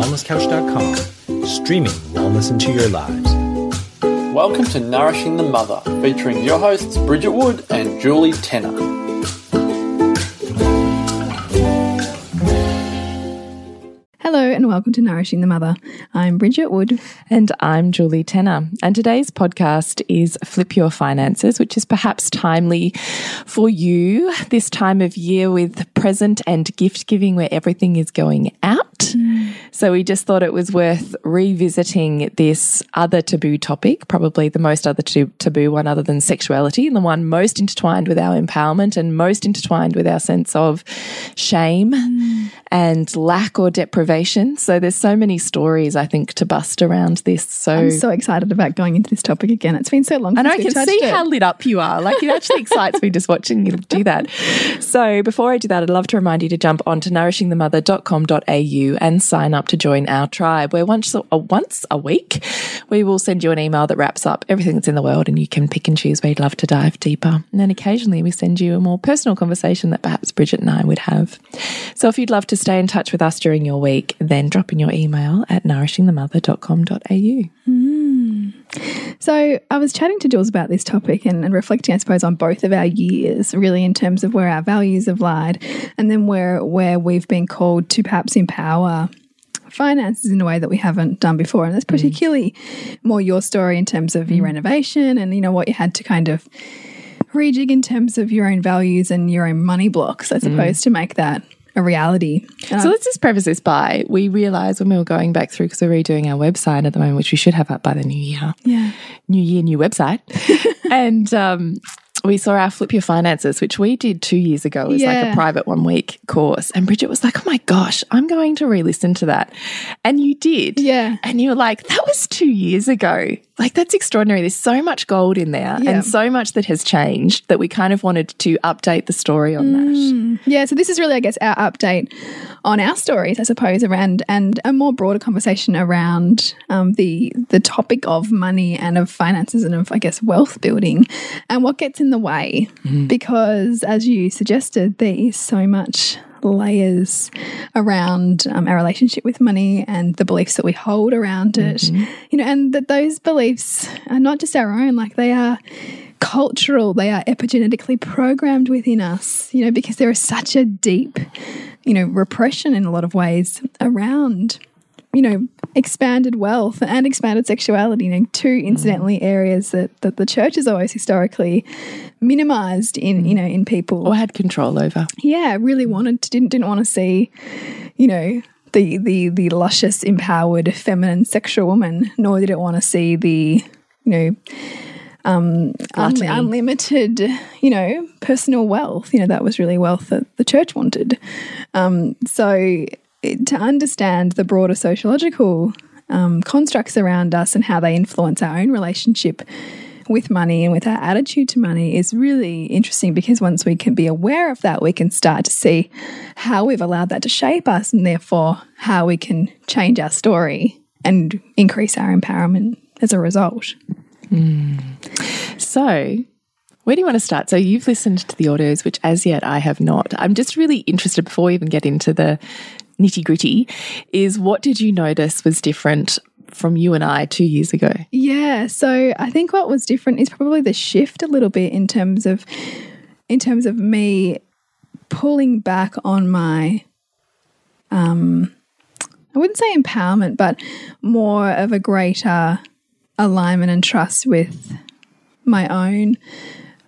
wellnesscouch.com, streaming wellness into your lives. Welcome to Nourishing the Mother, featuring your hosts Bridget Wood and Julie Tenner. Hello and welcome to Nourishing the Mother. I'm Bridget Wood. And I'm Julie Tenner. And today's podcast is Flip Your Finances, which is perhaps timely for you this time of year with present and gift giving where everything is going out. Mm. So we just thought it was worth revisiting this other taboo topic, probably the most other taboo one other than sexuality, and the one most intertwined with our empowerment and most intertwined with our sense of shame mm. and lack or deprivation. So there's so many stories I think to bust around this. So I'm so excited about going into this topic again. It's been so long. I And I can see it. how lit up you are. Like it actually excites me just watching you do that. So before I do that, I'd love to remind you to jump on onto nourishingthemother.com.au and sign up to join our tribe where once a, uh, once a week we will send you an email that wraps up everything that's in the world and you can pick and choose where you'd love to dive deeper. And then occasionally we send you a more personal conversation that perhaps Bridget and I would have. So if you'd love to stay in touch with us during your week, then drop in your email at nourishingthemother.com.au. Mm. So I was chatting to Jules about this topic and, and, reflecting, I suppose, on both of our years, really in terms of where our values have lied, and then where where we've been called to perhaps empower finances in a way that we haven't done before. And that's mm. particularly mm. more your story in terms of your mm. renovation and you know what you had to kind of rejig in terms of your own values and your own money blocks, I suppose, mm. to make that a reality. Um, so let's just preface this by we realized when we were going back through because we're redoing our website at the moment, which we should have up by the new year. Yeah. New year, new website. and um, we saw our Flip Your Finances, which we did two years ago as yeah. like a private one week course. And Bridget was like, oh my gosh, I'm going to re listen to that. And you did. Yeah. And you were like, that was two years ago. Like, that's extraordinary. There's so much gold in there yeah. and so much that has changed that we kind of wanted to update the story on mm. that. Yeah. So, this is really, I guess, our update on our stories, I suppose, around and a more broader conversation around um, the, the topic of money and of finances and of, I guess, wealth building and what gets in the way. Mm. Because, as you suggested, there is so much layers around um, our relationship with money and the beliefs that we hold around it. Mm -hmm. You know, and that those beliefs are not just our own, like they are cultural, they are epigenetically programmed within us, you know, because there is such a deep, you know, repression in a lot of ways around you know, expanded wealth and expanded sexuality, you know, two incidentally areas that, that the church has always historically minimized in, you know, in people. Or had control over. Yeah, really wanted to, didn't didn't want to see, you know, the the the luscious, empowered, feminine, sexual woman, nor did it want to see the, you know, um, un unlimited, you know, personal wealth. You know, that was really wealth that the church wanted. Um, so to understand the broader sociological um, constructs around us and how they influence our own relationship with money and with our attitude to money is really interesting because once we can be aware of that, we can start to see how we've allowed that to shape us and therefore how we can change our story and increase our empowerment as a result. Mm. So, where do you want to start? So you've listened to the audios, which as yet I have not. I'm just really interested before we even get into the nitty gritty is what did you notice was different from you and I two years ago? Yeah. So I think what was different is probably the shift a little bit in terms of in terms of me pulling back on my um I wouldn't say empowerment, but more of a greater alignment and trust with my own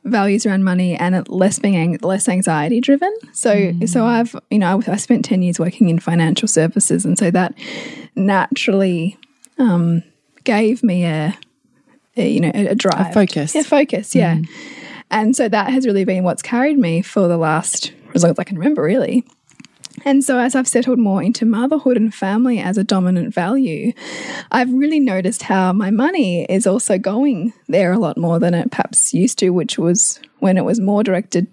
values around money and less being less anxiety driven. So mm. so I've you know I, I, spent ten years working in financial services, and so that naturally um, gave me a, a, you know a, a drive, a focus, yeah, focus, yeah. Mm. And so that has really been what's carried me for the last as long as I can remember, really. And so, as I've settled more into motherhood and family as a dominant value, I've really noticed how my money is also going there a lot more than it perhaps used to, which was when it was more directed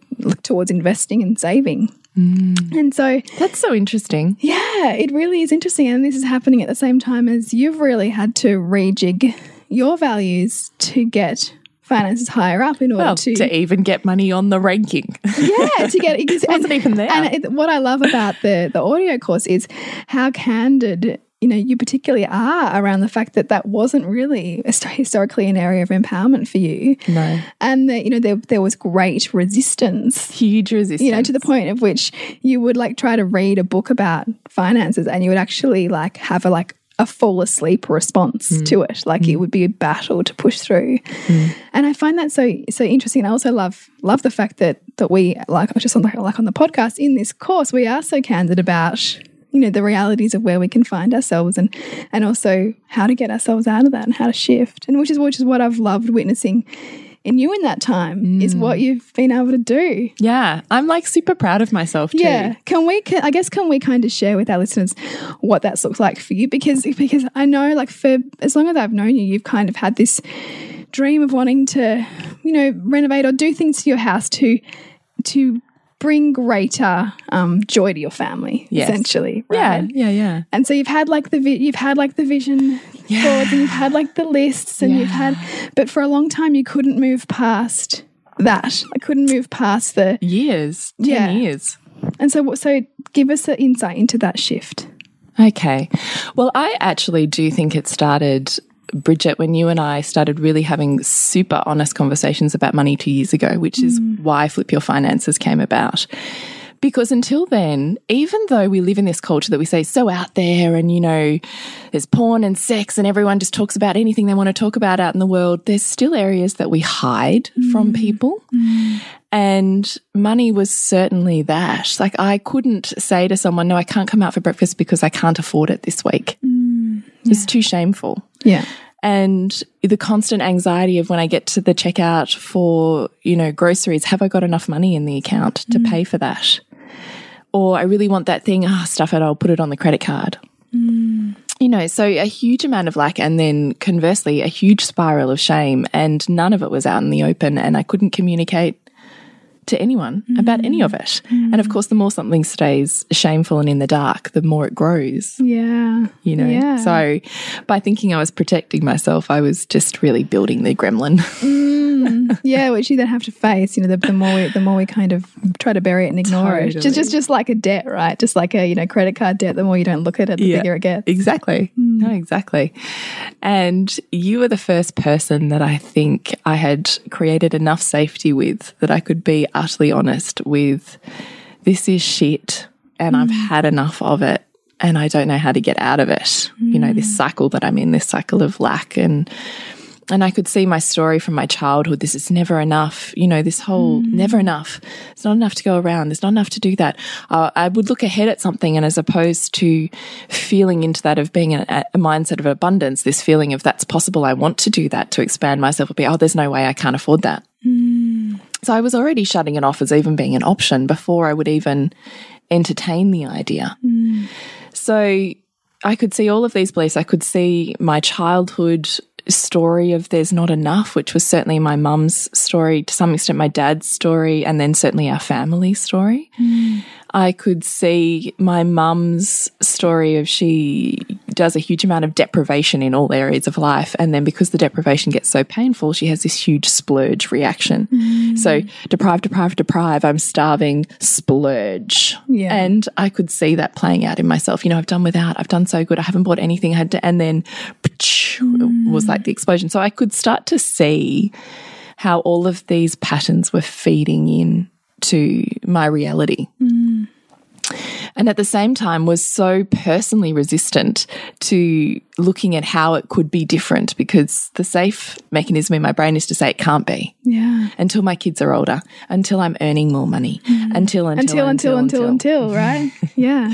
towards investing and saving. Mm. And so that's so interesting. Yeah, it really is interesting. And this is happening at the same time as you've really had to rejig your values to get finances higher up in order well, to to even get money on the ranking. Yeah, to get it wasn't even there. And it, what I love about the the audio course is how candid you know, you particularly are around the fact that that wasn't really historically an area of empowerment for you. No. And that, you know, there, there was great resistance. Huge resistance. You know, to the point of which you would like try to read a book about finances and you would actually like have a like a fall asleep response mm. to it. Like mm. it would be a battle to push through. Mm. And I find that so so interesting. I also love love the fact that that we like just on the like on the podcast in this course we are so candid about you know the realities of where we can find ourselves and and also how to get ourselves out of that and how to shift and which is which is what I've loved witnessing in you in that time mm. is what you've been able to do. Yeah, I'm like super proud of myself too. Yeah, can we? Can, I guess can we kind of share with our listeners what that's looked like for you? Because because I know like for as long as I've known you, you've kind of had this dream of wanting to, you know, renovate or do things to your house to to bring greater um, joy to your family, yes. essentially. Right? Yeah, yeah, yeah. And so you've had like the you've had like the vision yeah. boards, and you've had like the lists, and yeah. you've had, but for a long time you couldn't move past that. I couldn't move past the years, ten yeah. years. And so, so give us an insight into that shift. Okay. Well, I actually do think it started Bridget, when you and I started really having super honest conversations about money two years ago, which is mm. why Flip Your Finances came about. Because until then, even though we live in this culture that we say so out there and, you know, there's porn and sex and everyone just talks about anything they want to talk about out in the world, there's still areas that we hide mm. from people. Mm. And money was certainly that. Like I couldn't say to someone, no, I can't come out for breakfast because I can't afford it this week. Mm. Yeah. It's too shameful. Yeah and the constant anxiety of when I get to the checkout for, you know, groceries, have I got enough money in the account to mm. pay for that? Or I really want that thing, ah, oh, stuff it, I'll put it on the credit card. Mm. You know, so a huge amount of lack, and then conversely, a huge spiral of shame, and none of it was out in the open, and I couldn't communicate to anyone mm. about any of it. Mm. And of course, the more something stays shameful and in the dark, the more it grows. Yeah. You know? Yeah. So by thinking I was protecting myself, I was just really building the gremlin. Mm. yeah, which you then have to face. You know, the, the, more we the more we kind of try to bury it and ignore totally. it. Just just just like a debt, right? Just like a, you know, credit card debt, the more you don't look at it, the yeah, bigger it gets. Exactly. Mm. No, exactly. And you were the first person that I think I had created enough safety with that I could be utterly honest with this is shit and mm. I've had enough of it and I don't know how to get out of it. Mm. You know, this mm. cycle that I'm in, this cycle of lack and and I could see my story from my childhood. This is never enough. You know, this whole mm. never enough. It's not enough to go around. There's not enough to do that. Uh, I would look ahead at something, and as opposed to feeling into that of being a, a, mindset of abundance, this feeling of that's possible. I want to do that to expand myself. Would be oh, there's no way I can't afford that. Mm. So I was already shutting it off as even being an option before I would even entertain the idea. Mm. So I could see all of these beliefs. I could see my childhood story of there's not enough, which was certainly my mum's story, to some extent my dad's story, and then certainly our family story. Mm. I could see my mum's story of she does a huge amount of deprivation in all areas of life. And then because the deprivation gets so painful, she has this huge splurge reaction. Mm. So deprive, deprive, deprive, I'm starving, splurge. Yeah. And I could see that playing out in myself. You know, I've done without, I've done so good, I haven't bought anything, I had to, and then mm. was like the explosion. So I could start to see how all of these patterns were feeding in to my reality. Mm. And at the same time, was so personally resistant to looking at how it could be different because the safe mechanism in my brain is to say it can't be. Yeah. Until my kids are older, until I'm earning more money, mm. until, until, until, until, until, until, until right? yeah.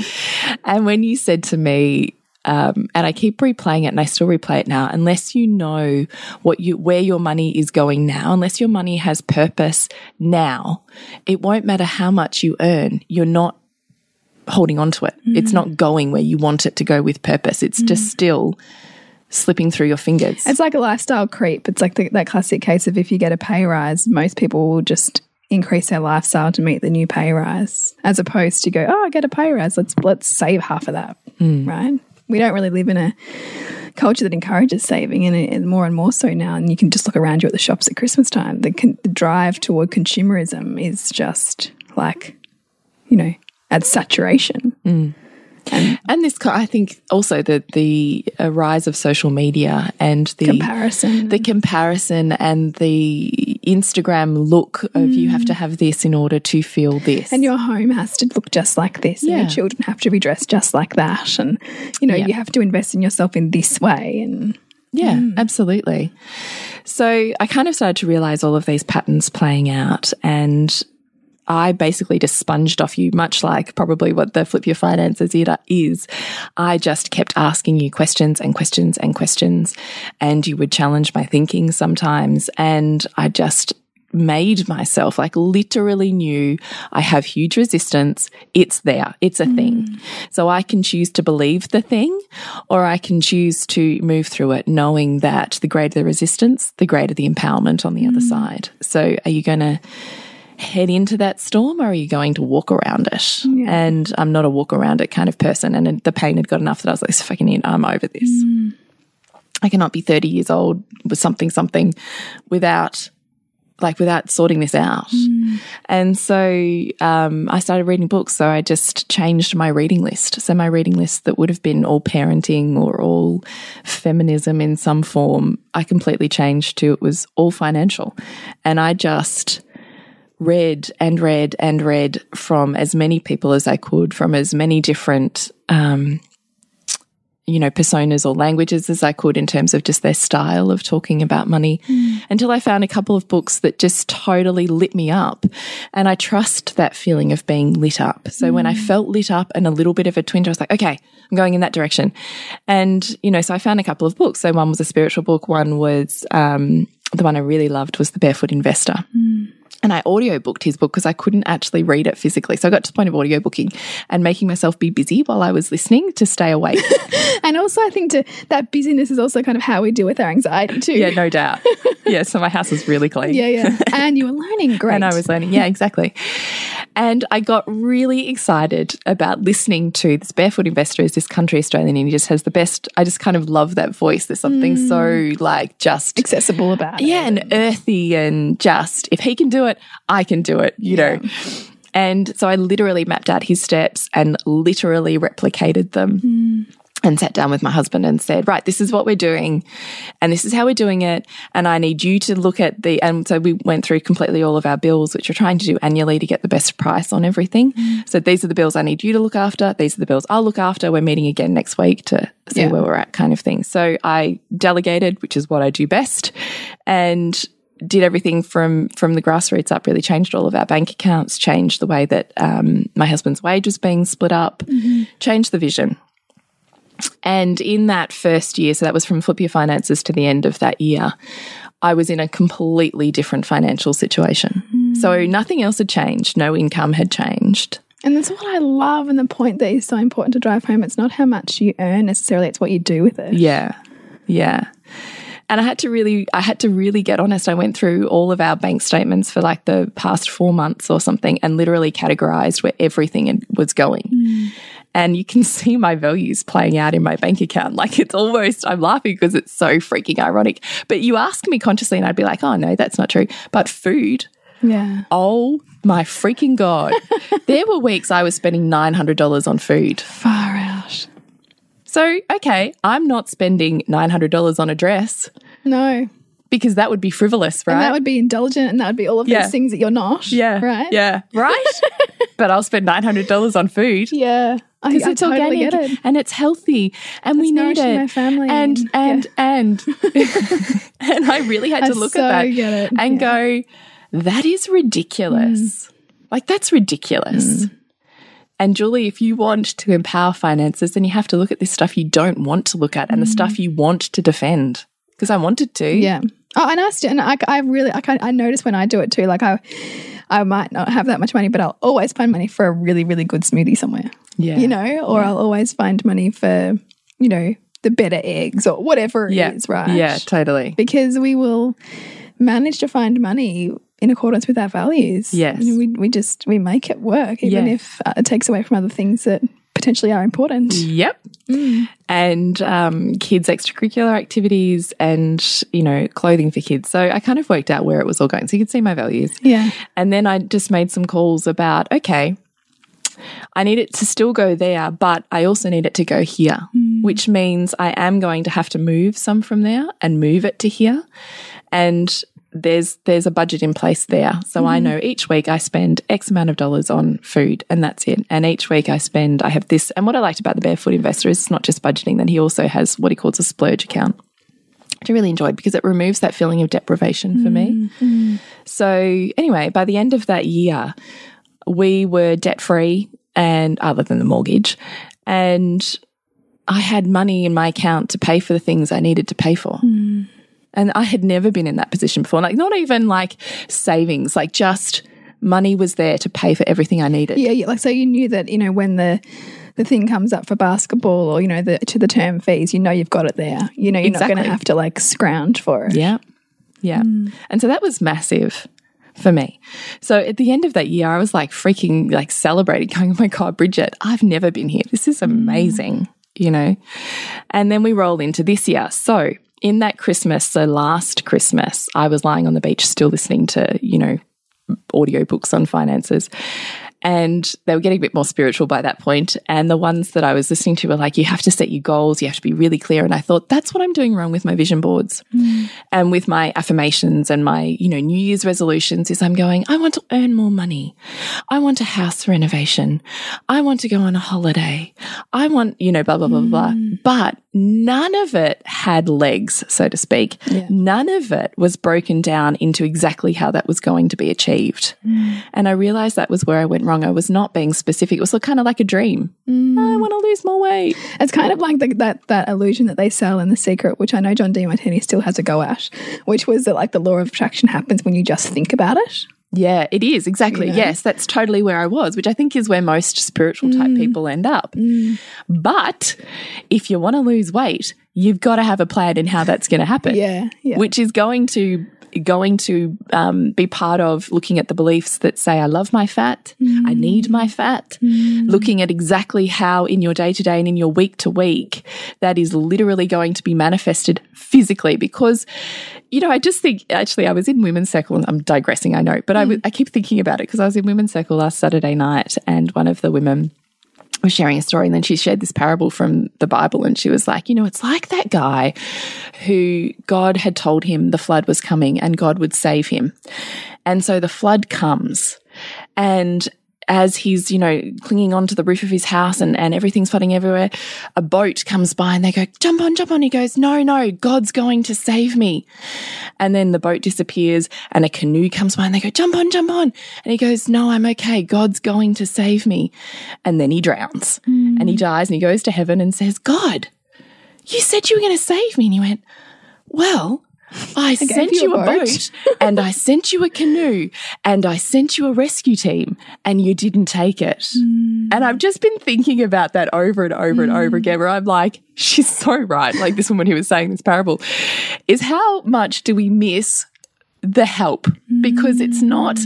and when you said to me, um, and I keep replaying it and I still replay it now. Unless you know what you, where your money is going now, unless your money has purpose now, it won't matter how much you earn. You're not holding on to it. Mm. It's not going where you want it to go with purpose. It's mm. just still slipping through your fingers. It's like a lifestyle creep. It's like the, that classic case of if you get a pay rise, most people will just increase their lifestyle to meet the new pay rise, as opposed to go, oh, I get a pay rise. Let's let's save half of that, mm. right? We don't really live in a culture that encourages saving, and, it, more and more so now. And you can just look around you at the shops at Christmas time. The, the drive toward consumerism is just like, you know, at saturation. Mm. And this, I think, also the the uh, rise of social media and the Comparison. the comparison and the Instagram look of you have to mm. have this in order to feel this. and your home has to look just like this, and Yeah. your children have to be dressed just like that, and you know Yeah. you have to invest in yourself in this way. And Yeah, mm. absolutely. So I kind of started to realize all of these patterns playing out and I basically just sponged off you, much like probably what the Flip Your Finances is. I just kept asking you questions and questions and questions, and you would challenge my thinking sometimes. And I just made myself like literally knew I have huge resistance. It's there. It's a mm. thing. So I can choose to believe the thing or I can choose to move through it knowing that the greater the resistance, the greater the empowerment on the other mm. side. So are you going to head into that storm or are you going to walk around it? And I'm not a walk around it kind of person. And the pain had got enough that I was like, fucking in, I'm over this. I cannot be 30 years old with something, something without like without sorting this out. And so um, I started reading books. So I just changed my reading list. So my reading list that would have been all parenting or all feminism in some form, I completely changed to it was all financial. And I just read and read and read from as many people as I could, from as many different um, you know, personas or languages as I could in terms of just their style of talking about money until I found a couple of books that just totally lit me up. And I trust that feeling of being lit up. So when I felt lit up and a little bit of a twinge, I was like, okay, I'm going in that direction. And, you know, so I found a couple of books. So one was a spiritual book, one was um, the one I really loved was The Barefoot Investor. And I audiobooked his book because I couldn't actually read it physically. So I got to the point of audiobooking and making myself be busy while I was listening to stay awake. and also I think to that busyness is also kind of how we deal with our anxiety too. yeah, no doubt. Yeah, so my house was really clean. yeah, yeah. And you were learning great. And I was learning. Yeah, exactly. And I got really excited about listening to this barefoot investor is this country Australian and he just has the best I just kind of love that voice. There's something mm. so like just accessible about it. yeah, and earthy and just if he can do it, I can do it, you know. And so I literally mapped out his steps and literally replicated them. Hmm. And sat down with my husband and said, Right, this is what we're doing, and this is how we're doing it. And I need you to look at the. And so we went through completely all of our bills, which we're trying to do annually to get the best price on everything. Hmm. So these are the bills I need you to look after. These are the bills I'll look after. We're meeting again next week to see Yeah. where we're at, kind of thing. So I delegated, which is what I do best, and did everything from from the grassroots up. Really changed all of our bank accounts, changed the way that um, my husband's wage was being split up, changed the vision. And in that first year, so that was from Flip Your Finances to the end of that year, I was in a completely different financial situation. So nothing else had changed. No income had changed. And that's what I love and the point that is so important to drive home. It's not how much you earn necessarily, it's what you do with it. Yeah. Yeah. And I had to really, I had to really get honest. I went through all of our bank statements for like the past four months or something and literally categorized where everything was going. Mm. And you can see my values playing out in my bank account. Like it's almost, I'm laughing because it's so freaking ironic. But you ask me consciously and I'd be like, oh no, that's not true. But food, Yeah. oh my freaking God. there were weeks I was spending $900 on food. Far out. So, okay, I'm not spending $900 on a dress No. because that would be frivolous, right? And that would be indulgent and that would be all of Yeah. those things that you're not. yeah. Right? Yeah. Right? but I'll spend $900 on food. Yeah. Because I it's totally organic get it. and it's healthy and we need it. my family and and- and and and I really had to I look so at that and Yeah. go, that is ridiculous. Mm. Like that's ridiculous. Mm. And Julie, if you want to empower finances, then you have to look at this stuff you don't want to look at and the stuff mm. you want to defend. Because I wanted to. Yeah. Oh, and I still, and I, I really, I, I notice when I do it too. Like I, I might not have that much money, but I'll always find money for a really, really good smoothie somewhere. Yeah. You know, or I'll always find money for, you know, the better eggs or whatever it is, yeah. right? Yeah, totally. Because we will manage to find money in accordance with our values. Yes. And we, we just, we make it work, even Yeah. if uh, it takes away from other things that potentially are important. Yep. And um, kids' extracurricular activities and, you know, clothing for kids. So I kind of worked out where it was all going. So you could see my values. Yeah. And then I just made some calls about, okay, I need it to still go there, but I also need it to go here, which means I am going to have to move some from there and move it to here. And there's there's a budget in place there. So I mm-hmm. know each week I spend X amount of dollars on food and that's it. And each week I spend I have this and what I liked about the barefoot investor is it's not just budgeting, then he also has what he calls a splurge account. Which I really enjoyed because it removes that feeling of deprivation for me. Mm-hmm. So anyway, by the end of that year, we were debt free and other than the mortgage. And I had money in my account to pay for the things I needed to pay for. Mm. And I had never been in that position before. Like, not even like savings, like just money was there to pay for everything I needed. Yeah, yeah. Like so, you knew that you know when the the thing comes up for basketball or you know the to the term fees, you know you've got it there. You know you're not going to have to like scrounge for it. Yeah. Yeah. Mm. And so that was massive for me. So at the end of that year, I was like freaking like celebrating, going, oh my God, Bridget, I've never been here. This is mm. amazing, you know? And then we roll into this year. So in that Christmas, so last Christmas, I was lying on the beach still listening to, you know, audiobooks on finances. And they were getting a bit more spiritual by that point. And the ones that I was listening to were like, you have to set your goals, you have to be really clear. And I thought, that's what I'm doing wrong with my vision boards mm. and with my affirmations and my, you know, New Year's resolutions is I'm going, I want to earn more money. I want a house renovation. I want to go on a holiday. I want, you know, blah, blah, blah, blah, blah. Mm. But none of it had legs, so to speak. None of it was broken down into exactly how that was going to be achieved. Mm. And I realized that was where I went wrong. I was not being specific. It was kind of like a dream. Mm. I want to lose more weight. It's kind of like the, that that illusion that they sell in The Secret, which I know John Demartini still has a go at, which was that like the law of attraction happens when you just think about it. Yeah, it is exactly. Yes, that's totally where I was, which I think is where most spiritual type mm. people end up. Mm. But if you want to lose weight, you've got to have a plan in how that's going to happen. Yeah, yeah. which is going to going to um, be part of looking at the beliefs that say I love my fat, I mm. need my fat, mm. looking at exactly how in your day to day and in your week to week that is literally going to be manifested physically. Because you know I just think actually I was in women's circle and I'm digressing I know but I mm. w- I keep thinking about it because I was in women's circle last Saturday night and one of the women was sharing a story and then she shared this parable from the Bible and she was like, you know, it's like that guy who God had told him the flood was coming and God would save him. And so the flood comes and as he's, you know, clinging onto the roof of his house and, and everything's flooding everywhere, a boat comes by and they go, jump on, jump on. He goes, no, no, God's going to save me. And then the boat disappears and a canoe comes by and they go, jump on, jump on. And he goes, no, I'm okay. God's going to save me. And then he drowns hmm. and he dies and he goes to heaven and says, God, you said you were going to save me. And he went, well, I, sent you a boat." boat and I sent you a canoe and I sent you a rescue team and you didn't take it. And I've just been thinking about that over and over and over again where I'm like, she's so right. Like this woman who was saying this parable is how much do we miss the help because it's not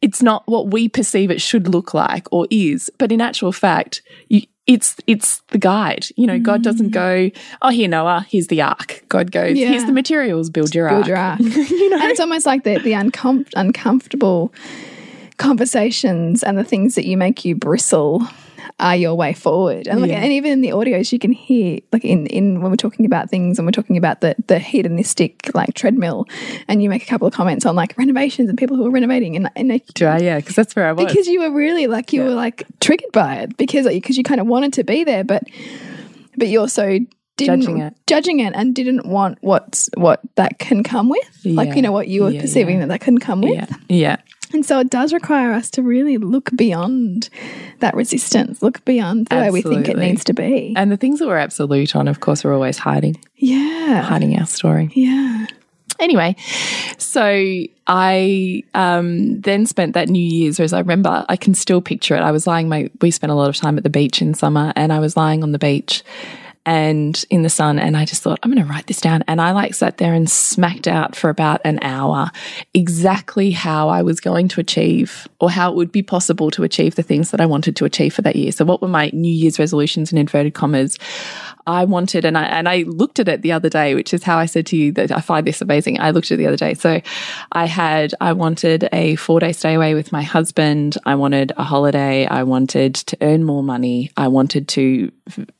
it's not what we perceive it should look like or is but in actual fact you, it's it's the guide. You know god doesn't mm. go oh here noah here's the ark. God goes Yeah. here's the materials build your Build ark. your ark. you know? And it's almost like the the uncom uncomfortable conversations and the things that you make you bristle are your way forward. And like, Yeah. and even in the audios, you can hear like in in when we're talking about things and we're talking about the the hedonistic like treadmill, and you make a couple of comments on like renovations and people who are renovating and and like, Do I? yeah because that's where i was because you were really like you were like triggered by it because because you kind of wanted to be there, but but you also didn't Judging it. judging it and didn't want what's what that can come with, like you know what you were Yeah, perceiving yeah. that that can come with, yeah yeah and so it does require us to really look beyond that resistance, look beyond the way we think it needs to be. and the things that we're absolute on of course we're always hiding. Yeah, hiding our story. Yeah, Anyway, so I um, then spent that New Year's, as I remember, I can still picture it. I was lying, my we spent a lot of time at the beach in summer, and I was lying on the beach and in the sun, and I just thought, I'm going to write this down. And I like sat there and smacked out for about an hour exactly how I was going to achieve or how it would be possible to achieve the things that I wanted to achieve for that year. So, what were my New Year's resolutions in inverted commas? I wanted, and I and I looked at it the other day, which is how I said to you that I find this amazing. I looked at it the other day. So I had I wanted a four day stay away with my husband. I wanted a holiday. I wanted to earn more money. I wanted to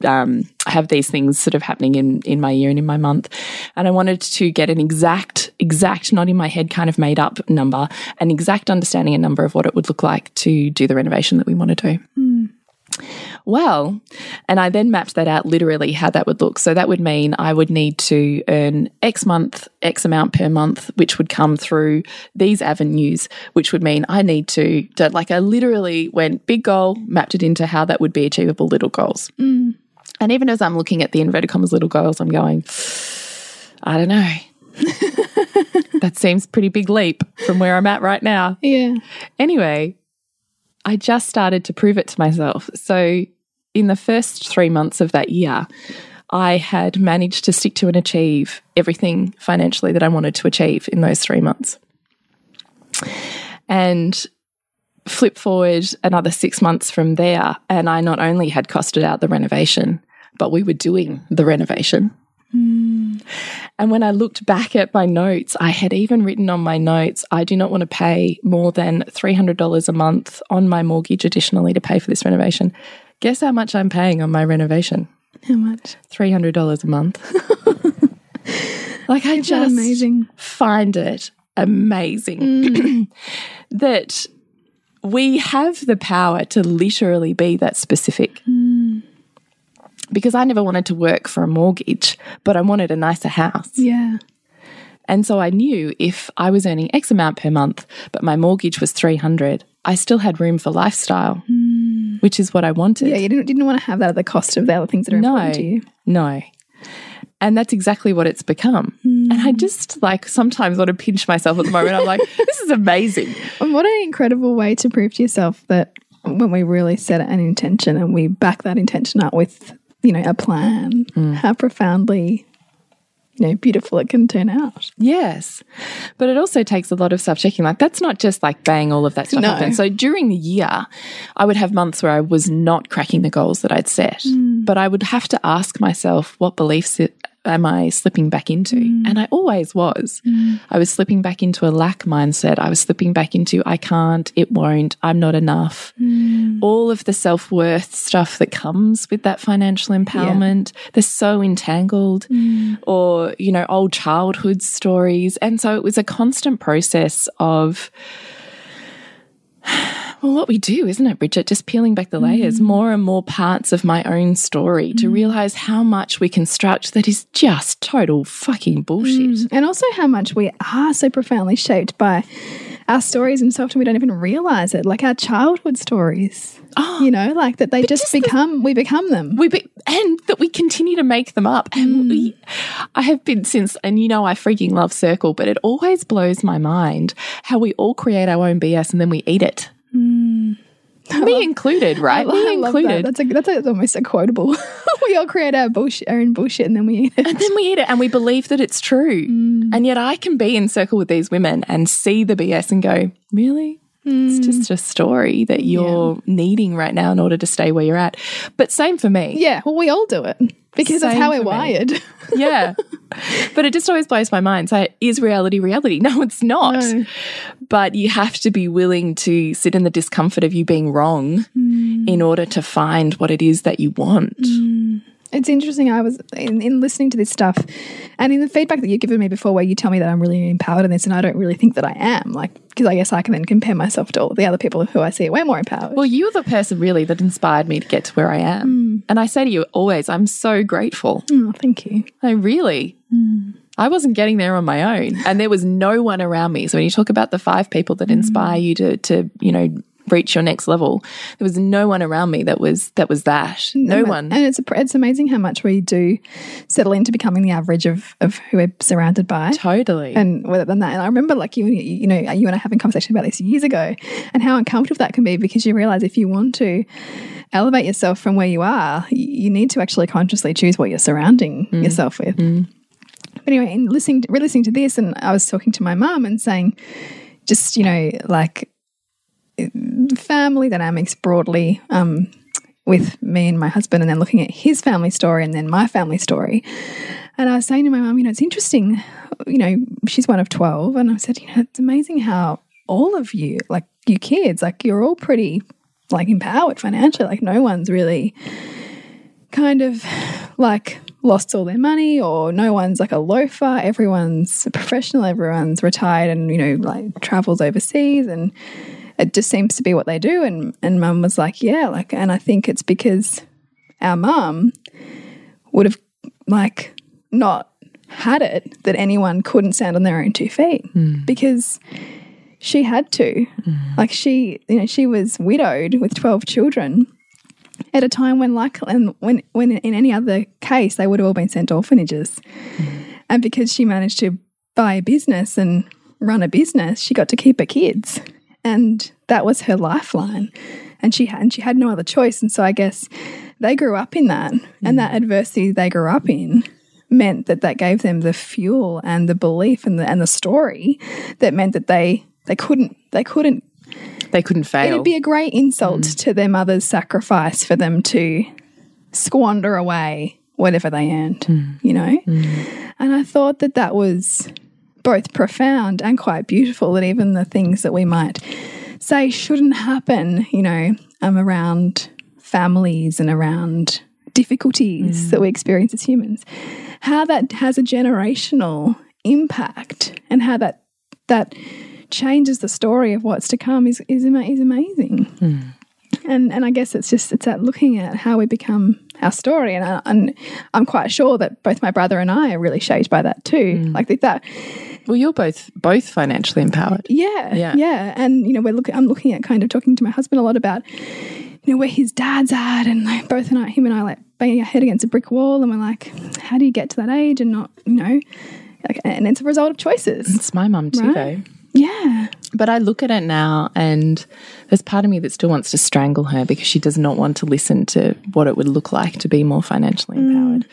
um, have these things sort of happening in in my year and in my month, and I wanted to get an exact exact not in my head kind of made up number, an exact understanding and number of what it would look like to do the renovation that we want to do. Well, and I then mapped that out literally how that would look. So that would mean I would need to earn X month, X amount per month, which would come through these avenues, which would mean I need to, to like, I literally went big goal, mapped it into how that would be achievable little goals. Mm. And even as I'm looking at the inverted commas little girls, I'm going, I don't know. that seems pretty big leap from where I'm at right now. Yeah. Anyway, I just started to prove it to myself. So, in the first three months of that year, I had managed to stick to and achieve everything financially that I wanted to achieve in those three months. And flip forward another six months from there, and I not only had costed out the renovation, but we were doing the renovation. And when I looked back at my notes, I had even written on my notes, I do not want to pay more than $300 a month on my mortgage additionally to pay for this renovation. Guess how much I'm paying on my renovation? How much? $300 a month. like, I Isn't just amazing? find it amazing mm. that we have the power to literally be that specific. Because I never wanted to work for a mortgage, but I wanted a nicer house. Yeah. And so I knew if I was earning X amount per month, but my mortgage was 300, I still had room for lifestyle, hmm. which is what I wanted. Yeah, you didn't, didn't want to have that at the cost of the other things that are No, important to you. no. And that's exactly what it's become. And I hmm. just like sometimes want to pinch myself at the moment. I'm like, this is amazing. And what an incredible way to prove to yourself that when we really set an intention and we back that intention up with, you know, a plan, mm. how profoundly, you know, beautiful it can turn out. Yes. But it also takes a lot of self checking. Like, that's not just like bang, all of that stuff No. So during the year, I would have months where I was not cracking the goals that I'd set, mm. but I would have to ask myself, what beliefs it, am I slipping back into? Mm. And I always was. Mm. I was slipping back into a lack mindset. I was slipping back into, I can't, it won't, I'm not enough. Mm. All of the self worth stuff that comes with that financial empowerment, they're so entangled or, you know, old childhood stories. And so it was a constant process of, well, what we do, isn't it, Bridget? Just peeling back the mm. layers, more and more parts of my own story to mm. realize how much we construct that is just total fucking bullshit. Mm. And also how much we are so profoundly shaped by our stories and so often we don't even realize it. Like our childhood stories. Oh, you know, like that they just, just the- become we become them. we be, and that we continue to make them up. And we, I have been since, and you know, I freaking love Circle, but it always blows my mind how we all create our own BS and then we eat it. Mm. Me included, right? Me I love that. included. That's a, that's a, almost a quotable. we all create our bullshit, our own bullshit, and then we eat it. And then we eat it and we believe that it's true. Mm. And yet I can be in circle with these women and see the BS and go, really? It's just mm. a story that you're needing right now in order to stay where you're at. But same for me. Yeah, well, we all do it because that's how we're wired. Yeah. but it just always blows my mind. So is reality reality? No, it's not. No. But you have to be willing to sit in the discomfort of you being wrong mm. in order to find what it is that you want. Mm. It's interesting. I was in, in listening to this stuff and in the feedback that you've given me before, where you tell me that I'm really empowered in this, and I don't really think that I am. Like, because I guess I can then compare myself to all the other people who I see are way more empowered. Well, you're the person really that inspired me to get to where I am. Hmm. And I say to you always, I'm so grateful. oh, thank you. I really. Hmm. I wasn't getting there on my own. And there was no one around me. So when you talk about the five people that hmm. inspire you to to, you know, reach your next level, there was no one around me that was that was that. Mm, no And- one. And it's it's amazing how much we do settle into becoming the average of of who we're surrounded by. Totally. and whether than that. And I remember like you, you know, you and I having a conversation about this years ago, and how uncomfortable that can be because you realize if you want to elevate yourself from where you are, you need to actually consciously choose what you're surrounding mm. yourself with. Mm. But anyway, in listening, re-listening to this, and I was talking to my mum and saying, just you know, like family dynamics broadly. Um, with me and my husband and then looking at his family story and then my family story. And I was saying to my mum, you know, it's interesting, you know, she's one of 12. And I said, you know, it's amazing how all of you, like you kids, like you're all pretty like empowered financially. Like no one's really kind of like lost all their money or no one's like a loafer. Everyone's a professional, everyone's retired and, you know, like travels overseas and it just seems to be what they do. And and mum was like, Yeah, like and I think it's because our mum would have like not had it that anyone couldn't stand on their own two feet hmm. because she had to. Hmm. Like she, you know, she was widowed with 12 children at a time when like and when when in any other case they would have all been sent to orphanages. Hmm. And because she managed to buy a business and run a business, she got to keep her kids. And that was her lifeline. And she had and she had no other choice. And so I guess they grew up in that. And mm. that adversity they grew up in meant that that gave them the fuel and the belief and the and the story that meant that they they couldn't they couldn't They couldn't fail. it'd be a great insult mm. to their mother's sacrifice for them to squander away whatever they earned mm. you know and i thought that that was both profound and quite beautiful that even the things that we might say shouldn't happen you know um, around families and around difficulties that we experience as humans. How that has a generational impact and how that that changes the story of what's to come is is, is amazing and and I guess it's just it's at looking at how we become our story, and, I, and I'm quite sure that both my brother and I are really shaped by that too. Mm. Like that, well, you're both both financially empowered. yeah, Yeah. yeah, And you know, we're looking. I'm looking at kind of talking to my husband a lot about you know where his dad's at, and like both and I, him and I, like banging our head against a brick wall, and we're like, how do you get to that age and not, you know, like, and it's a result of choices. It's my mum too, Right. though. Yeah, But I look at it now, and there's part of me that still wants to strangle her because she does not want to listen to what it would look like to be more financially mm. empowered.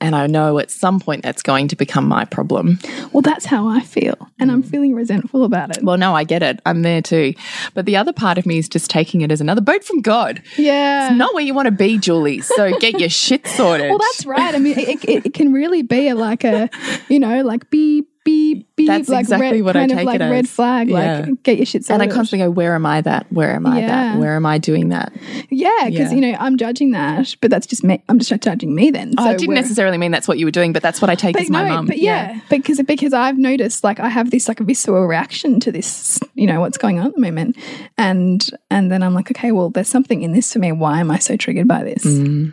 And I know at some point that's going to become my problem. well, that's how I feel, and I'm mm. feeling resentful about it. Well, no, I get it. I'm there too. But the other part of me is just taking it as another boat from God. yeah, It's not where you want to be, Julie. So get your shit sorted. Well, that's right. I mean, it, it, it can really be a, like a, you know, like beep, beep, beep, That's like exactly red, what I take of like it red as. flag, Yeah. like get your shit and sorted. I constantly go, where am I that? Where am I Yeah. that? Where am I doing that? yeah, because Yeah. you know I'm judging that, but that's just me. I'm just judging me then. Oh, I didn't necessarily mean that's what you were doing, but that's what I take as my no, mum. but yeah, because because I've noticed like I have this like a visceral reaction to this, you know, what's going on at the moment, and and then I'm like, okay, well, there's something in this for me. Why am I so triggered by this? Mm.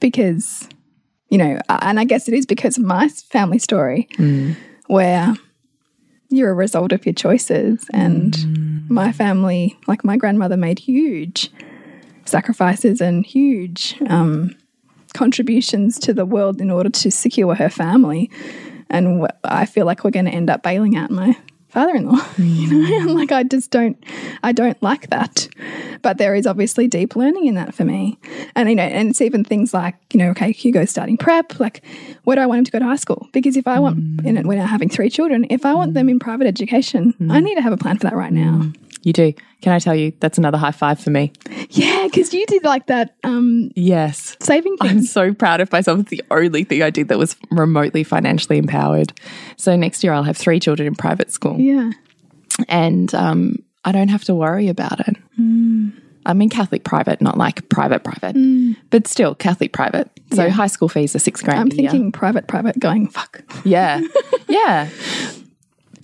Because, you know, and I guess it is because of my family story, Mm. Where you're a result of your choices, and Mm. my family, like my grandmother, made huge sacrifices and huge um, contributions to the world in order to secure her family. And I feel like we're going to end up bailing out my father-in-law. You know, mm. and like I just don't, I don't like that. But there is obviously deep learning in that for me. And you know, and it's even things like you know, okay, Hugo's starting prep. Like, where do I want him to go to high school? Because if I want, and we're now having three children, if I want them mm. in private education, I mm. need to have a plan for that right now. You do. Can I tell you, that's another high five for me. Yeah, because you did like that um, Yes. saving thing. I'm so proud of myself. It's the only thing I did that was remotely financially empowered. So next year I'll have three children in private school yeah. and um, I don't have to worry about it. I mean, Catholic private, not like private private, but still Catholic private. So Yeah. high school fees are six grand I'm a year. thinking private, private, going fuck. Yeah. yeah.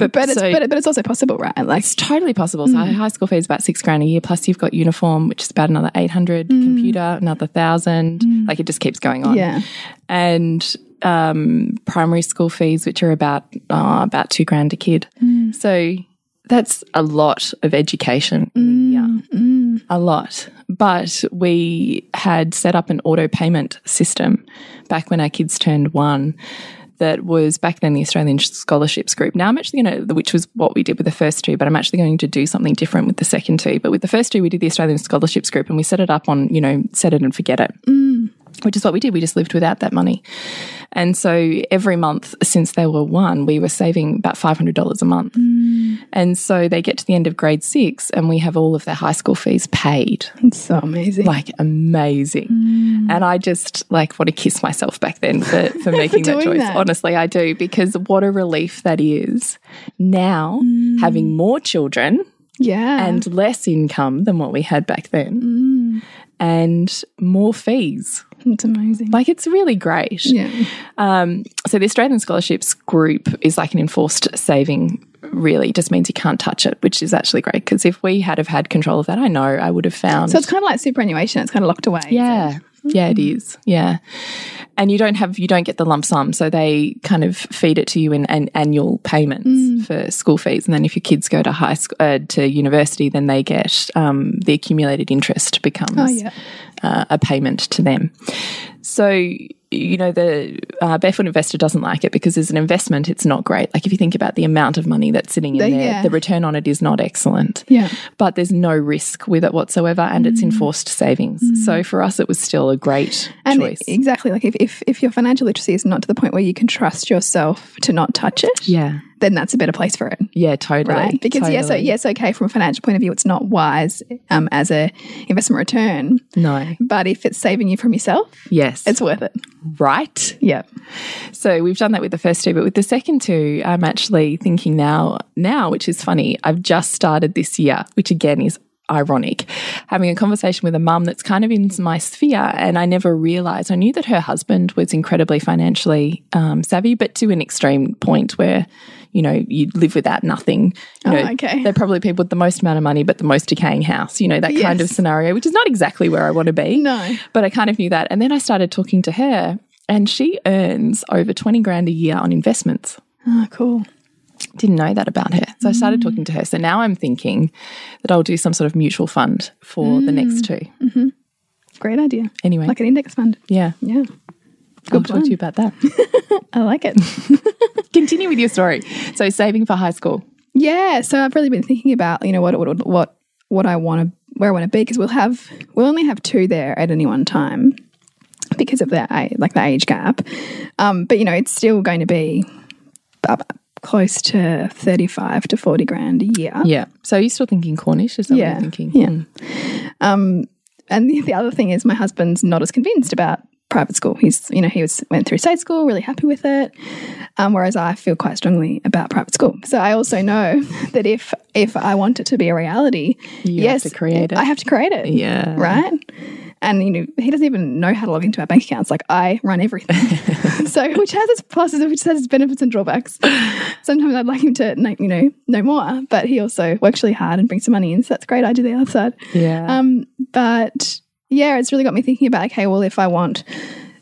But, But it's but, but it's also possible, right? Like It's totally possible. So hmm. high school fee is about six grand a year. Plus you've got uniform, which is about another eight hundred. Hmm. Computer, another thousand. Hmm. Like it just keeps going on. yeah, And um, primary school fees, which are about uh, about two grand a kid. So that's a lot of education in a year. A lot. But we had set up an auto payment system back when our kids turned one that was back then the Australian Scholarships Group. Now I'm actually going to, which was what we did with the first two, but I'm actually going to do something different with the second two. But with the first two, we did the Australian Scholarships Group and we set it up on, you know, set it and forget it mm. which is what we did. We just lived without that money. And so every month since they were one, we were saving about $500 a month. Mm. And so they get to the end of grade six and we have all of their high school fees paid. It's so amazing. Like amazing. Mm. And I just like want to kiss myself back then for, for making that choice. that. Honestly, I do because what a relief that is. Now mm. having more children yeah. and less income than what we had back then mm. and more fees. it's amazing. Like it's really great. yeah. Um, so the Australian Scholarships Group is like an enforced saving. Really, just means you can't touch it, which is actually great. Because if we had have had control of that, I know I would have found. So it's kind of like superannuation. It's kind of locked away. yeah, yeah, it is. Yeah, and you don't have you don't get the lump sum, so they kind of feed it to you in, an annual payments for school fees, and then if your kids go to high school uh, to university, then they get um, the accumulated interest becomes Oh, yeah. uh, a payment to them. So, you know, the uh, barefoot investor doesn't like it because as an investment, it's not great. Like if you think about the amount of money that's sitting in The- there, yeah. the return on it is not excellent. Yeah. But there's no risk with it whatsoever, and it's enforced savings. So for us, it was still a great And choice. exactly, like if, if if your financial literacy is not to the point where you can trust yourself to not touch it, yeah, then that's a better place for it. yeah, totally. Right, because yes, so yes, okay, from a financial point of view, it's not wise um, as a investment return. no, But if it's saving you from yourself, yes, it's worth it. right. Yeah, So we've done that with the first two, but with the second two, I'm actually thinking now, now, which is funny. I've just started this year, which again is ironic, having a conversation with a mum that's kind of in my sphere, and I never realised. I knew that her husband was incredibly financially um, savvy, but to an extreme point where. You know, you live without nothing. You Oh, okay. They're probably people with the most amount of money, but the most decaying house. You know, that kind of scenario, which is not exactly where I want to be. No. But I kind of knew that. And then I started talking to her, and she earns over 20 grand a year on investments. oh, cool. Didn't know that about her. So I started mm. talking to her. So now I'm thinking that I'll do some sort of mutual fund for the next mm. two. Mm-hmm. Great idea. Anyway, Like an index fund. yeah. Yeah, I'll Good talk to you about that. I like it. Continue with your story. So saving for high school. Yeah, so I've really been thinking about you know what what what what I want to where I want to be because we'll have we'll only have two there at any one time because of the a- like the age gap. Um, but you know it's still going to be close to thirty five to forty grand a year. Yeah. So you're still thinking Cornish? Is that Yeah. what you're thinking? Yeah. Mm. Um, and the, the other thing is my husband's not as convinced about private school. He's, you know, he was went through state school, really happy with it. Um, whereas I feel quite strongly about private school. So I also know that if if I want it to be a reality, You have yes, to create it. I have to create it. Yeah. Right. And you know, he doesn't even know how to log into our bank accounts. Like I run everything. so which has its pluses, which has its benefits and drawbacks. Sometimes I'd like him to know, you know, know more, but he also works really hard and brings some money in. So that's great. I do the other side. Yeah. Um, but yeah, it's really got me thinking about okay, well, if I want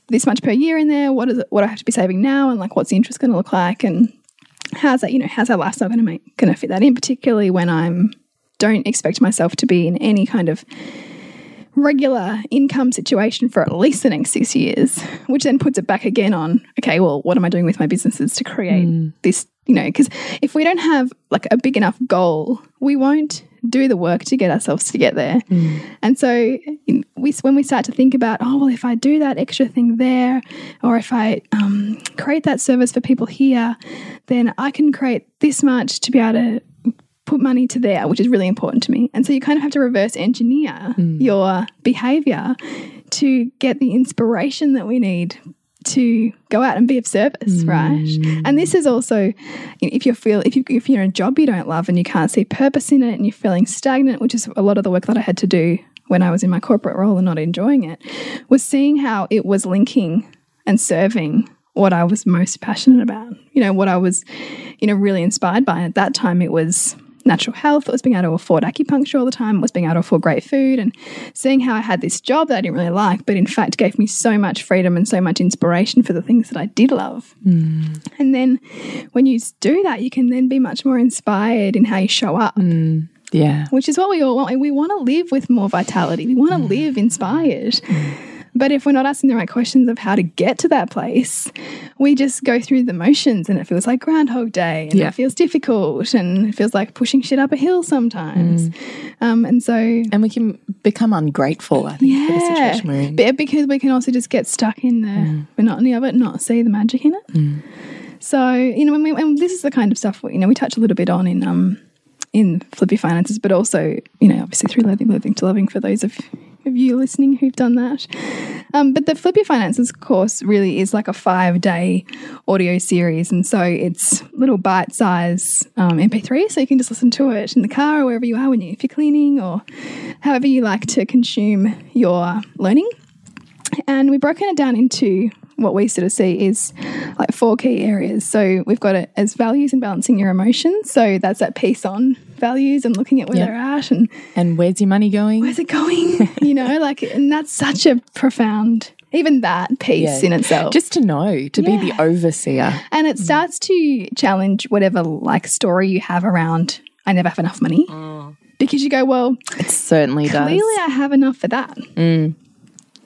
this much per year in there, what is it? What do I have to be saving now, and like what's the interest going to look like, and how's that? You know, how's our lifestyle going to make going to fit that in? Particularly when I'm don't expect myself to be in any kind of regular income situation for at least the next six years, which then puts it back again on, okay, well, what am I doing with my businesses to create hmm. this? You know, because if we don't have like a big enough goal, we won't do the work to get ourselves to get there. And so we, when we start to think about, oh, well, if I do that extra thing there, or if I um, create that service for people here, then I can create this much to be able to put money to there, which is really important to me. And so you kind of have to reverse engineer your behavior to get the inspiration that we need to go out and be of service, right? And this is also if you feel if you if you're in a job you don't love and you can't see purpose in it and you're feeling stagnant, which is a lot of the work that I had to do when I was in my corporate role and not enjoying it, was seeing how it was linking and serving what I was most passionate about. You know, what I was, you know, really inspired by. At that time, it was natural health. It was being able to afford acupuncture all the time. It was being able to afford great food and seeing how I had this job that I didn't really like, but in fact gave me so much freedom and so much inspiration for the things that I did love. Hmm. And then when you do that, you can then be much more inspired in how you show up hmm. yeah. which is what we all want. We want to live with more vitality. We want to hmm. live inspired. But if we're not asking the right questions of how to get to that place, we just go through the motions and it feels like Groundhog Day and Yeah. it feels difficult and it feels like pushing shit up a hill sometimes. Um, and so, And we can become ungrateful, I think, for the yeah, situation we're in. Be- because we can also just get stuck in the monotony of it, not see the magic in it. So, you know, when we, and this is the kind of stuff, you know, we touch a little bit on in, um, in Flip Your Finances, but also, you know, obviously through Living, Living to Loving for those of, of you listening who've done that. Um, but the Flip Your Finances course really is like a five day audio series. And so it's little bite size um, MP3. So you can just listen to it in the car or wherever you are when you, if you're cleaning or however you like to consume your learning. And we've broken it down into what we sort of see is like four key areas. So we've got it as values and balancing your emotions. So that's that piece on values and looking at where Yep. they're at and And where's your money going? where's it going? you know, like, and that's such a profound, even that piece Yeah. in itself. Just to know, to be the overseer. and it starts to challenge whatever like story you have around, I never have enough money. Mm. Because you go, well, It certainly does. clearly I have enough for that. Mm.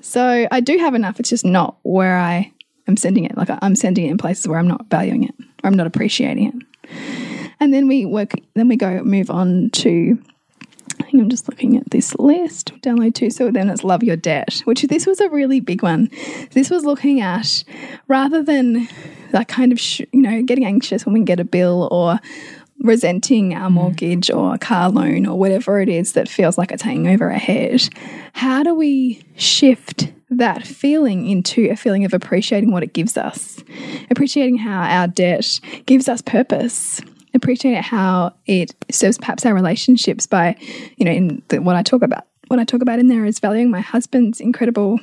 So I do have enough. It's just not where I am sending it. Like I'm sending it in places where I'm not valuing it or I'm not appreciating it. And then we work. Then we go move on to. I think I'm just looking at this list. Download to. So then it's love your debt, which this was a really big one. This was looking at rather than that kind of you know getting anxious when we get a bill or resenting our mm. mortgage or a car loan or whatever it is that feels like it's hanging over our head, how do we shift that feeling into a feeling of appreciating what it gives us, appreciating how our debt gives us purpose? Appreciate how it serves perhaps our relationships by, you know, in the, what I talk about. What I talk about in there is valuing my husband's incredible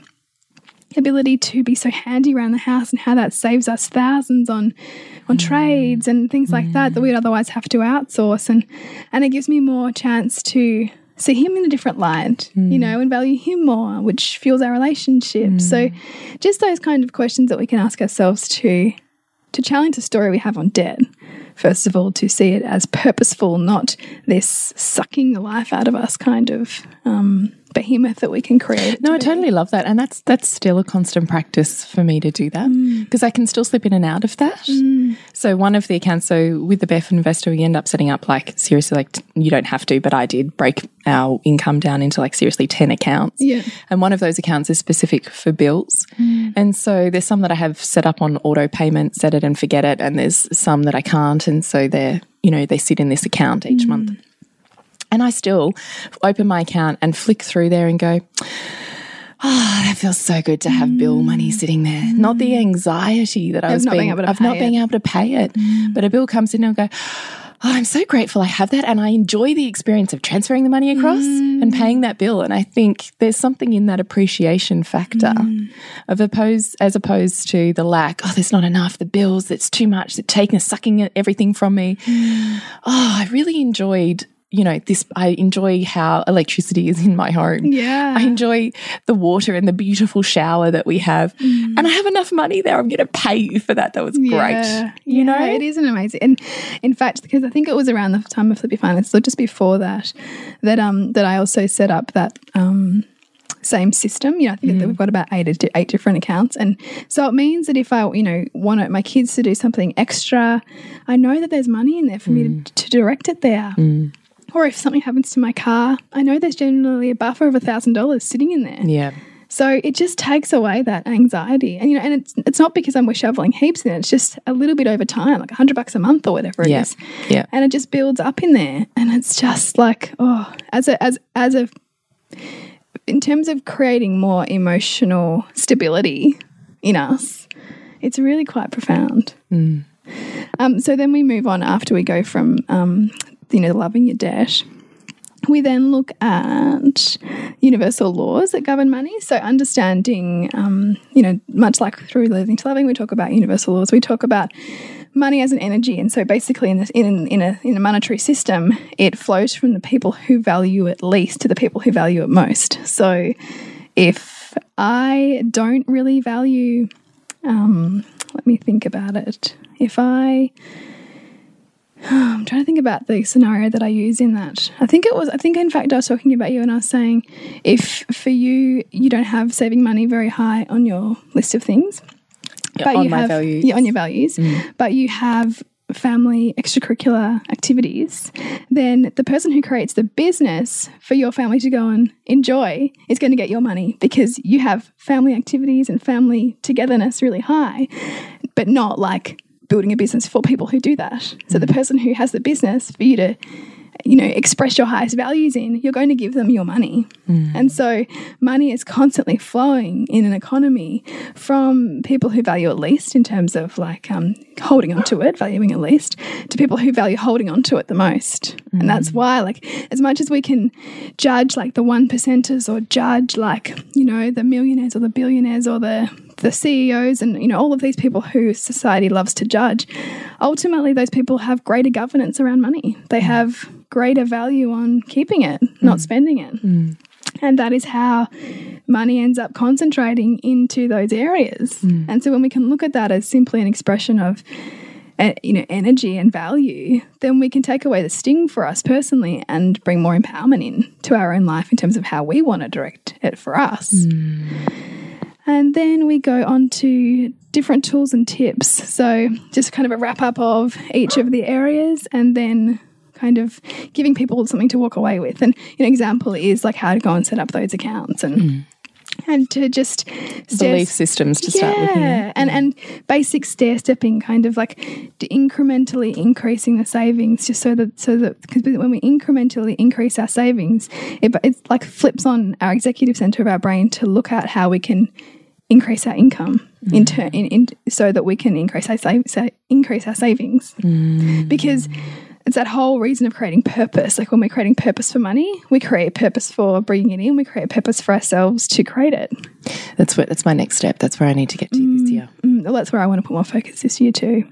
ability to be so handy around the house and how that saves us thousands on on mm. trades and things like that that we'd mm. otherwise have to outsource. And and it gives me more chance to see him in a different light you mm. know and value him more which fuels our relationship. So just those kind of questions that we can ask ourselves to to challenge the story we have on debt. First of all to see it as purposeful not this sucking the life out of us kind of um, behemoth that we can create No, I totally love that. And that's that's still a constant practice for me to do that mm. because I can still slip in and out of that. Mm. So one of the accounts, so with the Barefoot Investor, we end up setting up like seriously like you don't have to, but I did break our income down into like seriously 10 accounts. Yeah. And one of those accounts is specific for bills. Mm. And so there's some that I have set up on auto payment, set it and forget it. And there's some that I can't. And so they're, you know, they sit in this account each month. And I still open my account and flick through there and go, Oh, that feels so good to have bill money mm. sitting there. Not the anxiety that I was not being able to of not pay being it. able to pay it. Mm. But a bill comes in and I go, Oh, I'm so grateful I have that. And I enjoy the experience of transferring the money across and mm. paying that bill. And I think there's something in that appreciation factor of opposed as opposed to the lack, oh, there's not enough, the bills, it's too much, it's taking sucking everything from me. Oh, I really enjoyed you know, this, I enjoy how electricity is in my home. Yeah. I enjoy the water and the beautiful shower that we have. And I have enough money there. I'm going to pay you for that. That was great. Yeah. You Yeah, know? it is an amazing. And in fact, because I think it was around the time of Flip Your Finance, or just before that, that um that I also set up that um same system. You know, I think that we've got about eight eight different accounts, and so it means that if I you know want my kids to do something extra, I know that there's money in there for me to, to direct it there. Or if something happens to my car, I know there's generally a buffer of a thousand dollars sitting in there. Yeah. So it just takes away that anxiety, and you know, and it's it's not because I'm we're shoveling heaps in it. It's just a little bit over time, like a hundred bucks a month or whatever it Yeah. is, Yeah. and it just builds up in there, and it's just like oh, as a as as a in terms of creating more emotional stability in us, it's really quite profound. Um, so then we move on after we go from um, you know loving your debt. We then look at universal laws that govern money. So, understanding, um, you know, much like through Living to Loving, we talk about universal laws. We talk about money as an energy, and so basically, in this, in in a in a monetary system, it flows from the people who value it least to the people who value it most. So, if I don't really value, um, let me think about it. If I I'm trying to think about the scenario that I use in that. I think it was, I think in fact I was talking about you and I was saying if for you, you don't have saving money very high on your list of things, but on you my have, values. Yeah, on your values, mm. but you have family extracurricular activities, then the person who creates the business for your family to go and enjoy is going to get your money because you have family activities and family togetherness really high, but not like building a business for people who do that. So the mm. person who has the business for you to you know, express your highest values in, you're going to give them your money. Mm. And so money is constantly flowing in an economy from people who value it least in terms of like um, holding on to it, valuing it least, to people who value holding on to it the most. And that's mm. why, like, as much as we can judge like the one percenters or judge like, you know, the millionaires or the billionaires or the the CEOs and you know all of these people who society loves to judge ultimately those people have greater governance around money. They mm. have greater value on keeping it mm. not spending it. Mm. And that is how money ends up concentrating into those areas. And so when we can look at that as simply an expression of uh, you know energy and value then we can take away the sting for us personally and bring more empowerment in to our own life in terms of how we want to direct it for us and then we go on to different tools and tips. So, just kind of a wrap up of each of the areas and then kind of giving people something to walk away with. And an example is like how to go and set up those accounts and mm. and to just Belief systems to start with. yeah, and and basic stair stepping, kind of like incrementally increasing the savings, just so that so that because when we incrementally increase our savings, it it's like flips on our executive center of our brain to look at how we can increase our income in mm. turn, in, in so that we can increase our save, sa- increase our savings mm. because. It's that whole reason of creating purpose. Like when we're creating purpose for money, we create purpose for bringing it in. We create purpose for ourselves to create it. That's what that's my next step. That's where I need to get to this mm, year. Mm, well, that's where I want to put more focus this year too.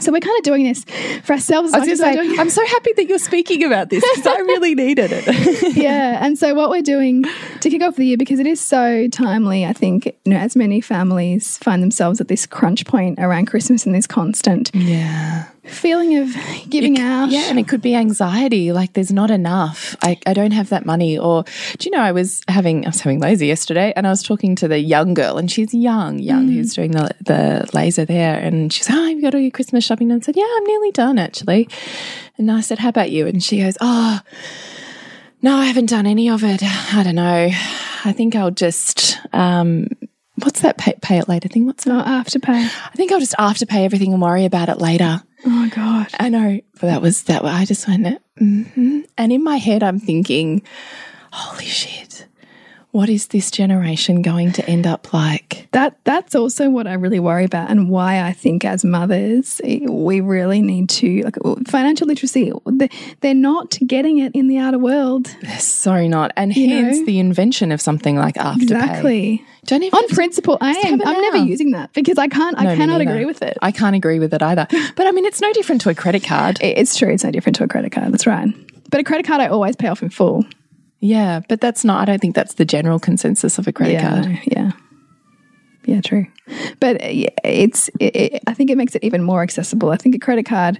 So we're kind of doing this for ourselves. as I was say, doing- I'm so happy that you're speaking about this because I really needed it. yeah, and so what we're doing to kick off the year because it is so timely. I think you know, as many families find themselves at this crunch point around Christmas and this constant yeah. Feeling of giving out. Yeah, and it could be anxiety, like there's not enough. I, I don't have that money. Or do you know, I was having I was having laser yesterday and I was talking to the young girl and she's young, young, who's doing the the laser there and she's, Oh, you got all your Christmas shopping and I said, Yeah, I'm nearly done actually. And I said, How about you? And she goes, Oh, no, I haven't done any of it. I don't know. I think I'll just um what's that pay, pay it later thing? What's that? Not afterpay. I think I'll just afterpay everything and worry about it later. Oh my god. I know, but that was that. I just went, mm-hmm. and in my head, I'm thinking, "Holy shit! What is this generation going to end up like?" That that's also what I really worry about, and why I think as mothers eh, we really need to like financial literacy. they- They're not getting it in the outer world. They're so not, and You hence know? the invention of something like afterpay. Exactly. Don't even On principle, I am. I'm never using that because I can't. I No, me cannot agree with it. I can't agree with it either. But I mean, it's no different to a credit card. It's true. It's no different to a credit card. That's right. But a credit card, I always pay off in full. Yeah, but that's not. I don't think that's the general consensus of a credit yeah, card. no, yeah, yeah, true. But uh, it's. It, it, I think it makes it even more accessible. I think a credit card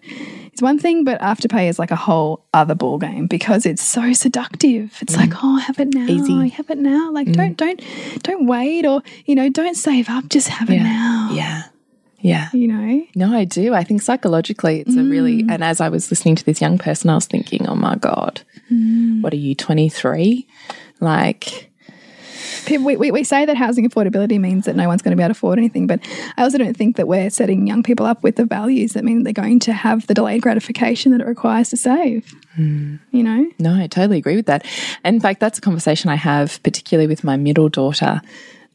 is one thing, but afterpay is like a whole other ball game because it's so seductive. It's like, mm. oh, have it now, Easy. have it now. Like, mm. don't, don't, don't wait, or you know, don't save up. Just have it now. Yeah, yeah. You know. No, I do. I think psychologically it's a really, mm. and as I was listening to this young person, I was thinking, oh my God, Mm. what are you, 23? Like, People, we, we, we say that housing affordability means that no one's going to be able to afford anything, but I also don't think that we're setting young people up with the values that mean they're going to have the delayed gratification that it requires to save. Mm. You know? no, I totally agree with that. And in fact, that's a conversation I have, particularly with my middle daughter.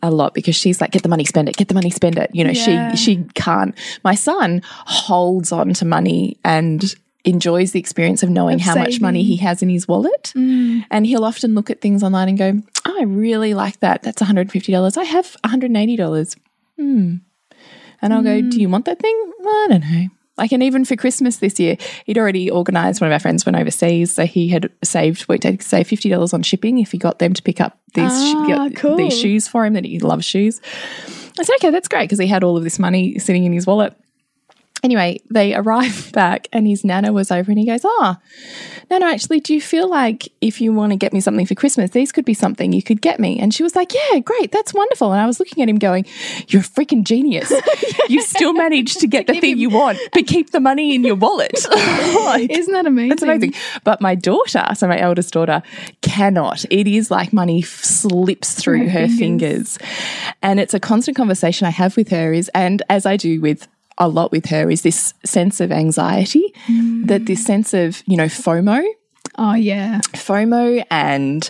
A lot because she's like, get the money, spend it, get the money, spend it. You know, Yeah. she she can't. My son holds on to money and enjoys the experience of knowing Of how much money he has in his wallet. And he'll often look at things online and go, oh, I really like that. That's $150. I have $180. Hmm. And I'll go, Do you want that thing? I don't know. Like, and even for Christmas this year, he'd already organised. One of our friends went overseas, so he had saved, worked out to save fifty dollars on shipping if he got them to pick up these Ah, cool. these shoes for him. That he loves shoes. I said, okay, that's great because he had all of this money sitting in his wallet. Anyway, they arrived back and his nana was over and he goes, Oh, Nana, actually, do you feel like if you want to get me something for Christmas, these could be something you could get me? And she was like, Yeah, great. That's wonderful. And I was looking at him going, You're a freaking genius. You still managed to get the thing you want, but keep the money in your wallet. Like, Isn't that amazing? it's amazing. But my daughter, so my eldest daughter, cannot. It is like money f- slips through her fingers. And it's a constant conversation I have with her is, and as I do with a lot with her, is this sense of anxiety, that this sense of, you know, FOMO, Oh, yeah. FOMO and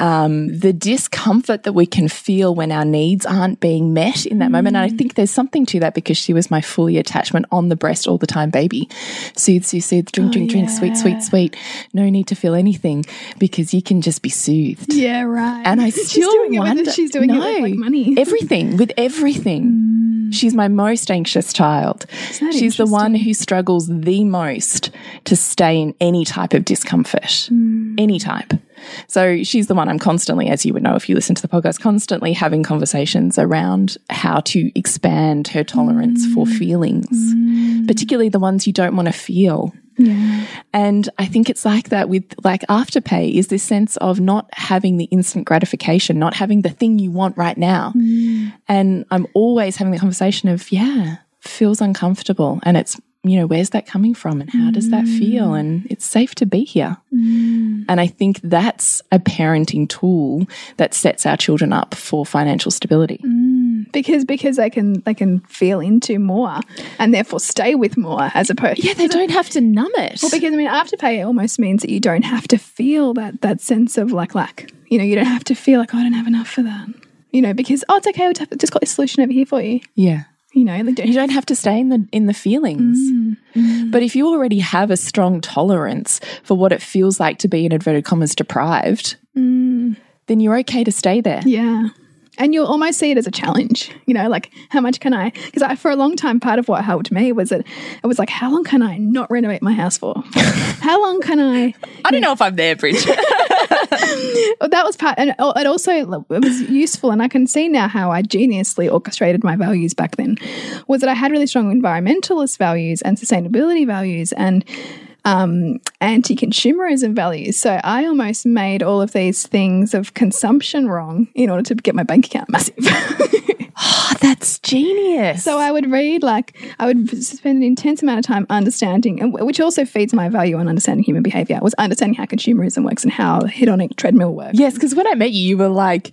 um, the discomfort that we can feel when our needs aren't being met in that moment. And I think there's something to that because she was my fully attachment on the breast all the time baby. Soothe, soothe, soothe, drink, drink, drink, sweet, sweet, sweet. No need to feel anything because you can just be soothed. Yeah, right. And I she's still doing it wonder, she's doing no, it with like money. everything with everything. She's my most anxious child. She's the one who struggles the most to stay in any type of discomfort, Hmm. any type. So she's the one I'm constantly, as you would know if you listen to the podcast, constantly having conversations around how to expand her tolerance for hmm. feelings, hmm. particularly the ones you don't want to feel. yeah. And I think it's like that with like afterpay is this sense of not having the instant gratification, not having the thing you want right now. And I'm always having the conversation of, yeah, feels uncomfortable. And it's, you know, where's that coming from and how does that feel? Mm. And it's safe to be here. Mm. And I think that's a parenting tool that sets our children up for financial stability. Mm. Because because they can they can feel into more and therefore stay with more as opposed Yeah, they don't have to numb it. Well, because I mean, afterpay it almost means that you don't have to feel that that sense of like lack. You know, you don't have to feel like oh, I don't have enough for that. You know, because oh, it's okay. We've just got this solution over here for you. yeah. You know, You don't have to stay in the in the feelings. Mm-hmm. Mm-hmm. But if you already have a strong tolerance for what it feels like to be in inverted commas deprived, mm. then you're okay to stay there. yeah. And you'll almost see it as a challenge, you know, like how much can I? Because I, for a long time, part of what helped me was that it was like, how long can I not renovate my house for? how long can I? I don't know if I'm there, Bridget. That was part, and it also it was useful, and I can see now how I geniusly orchestrated my values back then. Was that I had really strong environmentalist values and sustainability values and um, anti-consumerism values. So I almost made all of these things of consumption wrong in order to get my bank account massive. oh, that's genius. So I would read like I would spend an intense amount of time understanding, and which also feeds my value on understanding human behavior. Was understanding how consumerism works and how hedonic treadmill works. yes, because when I met you, you were like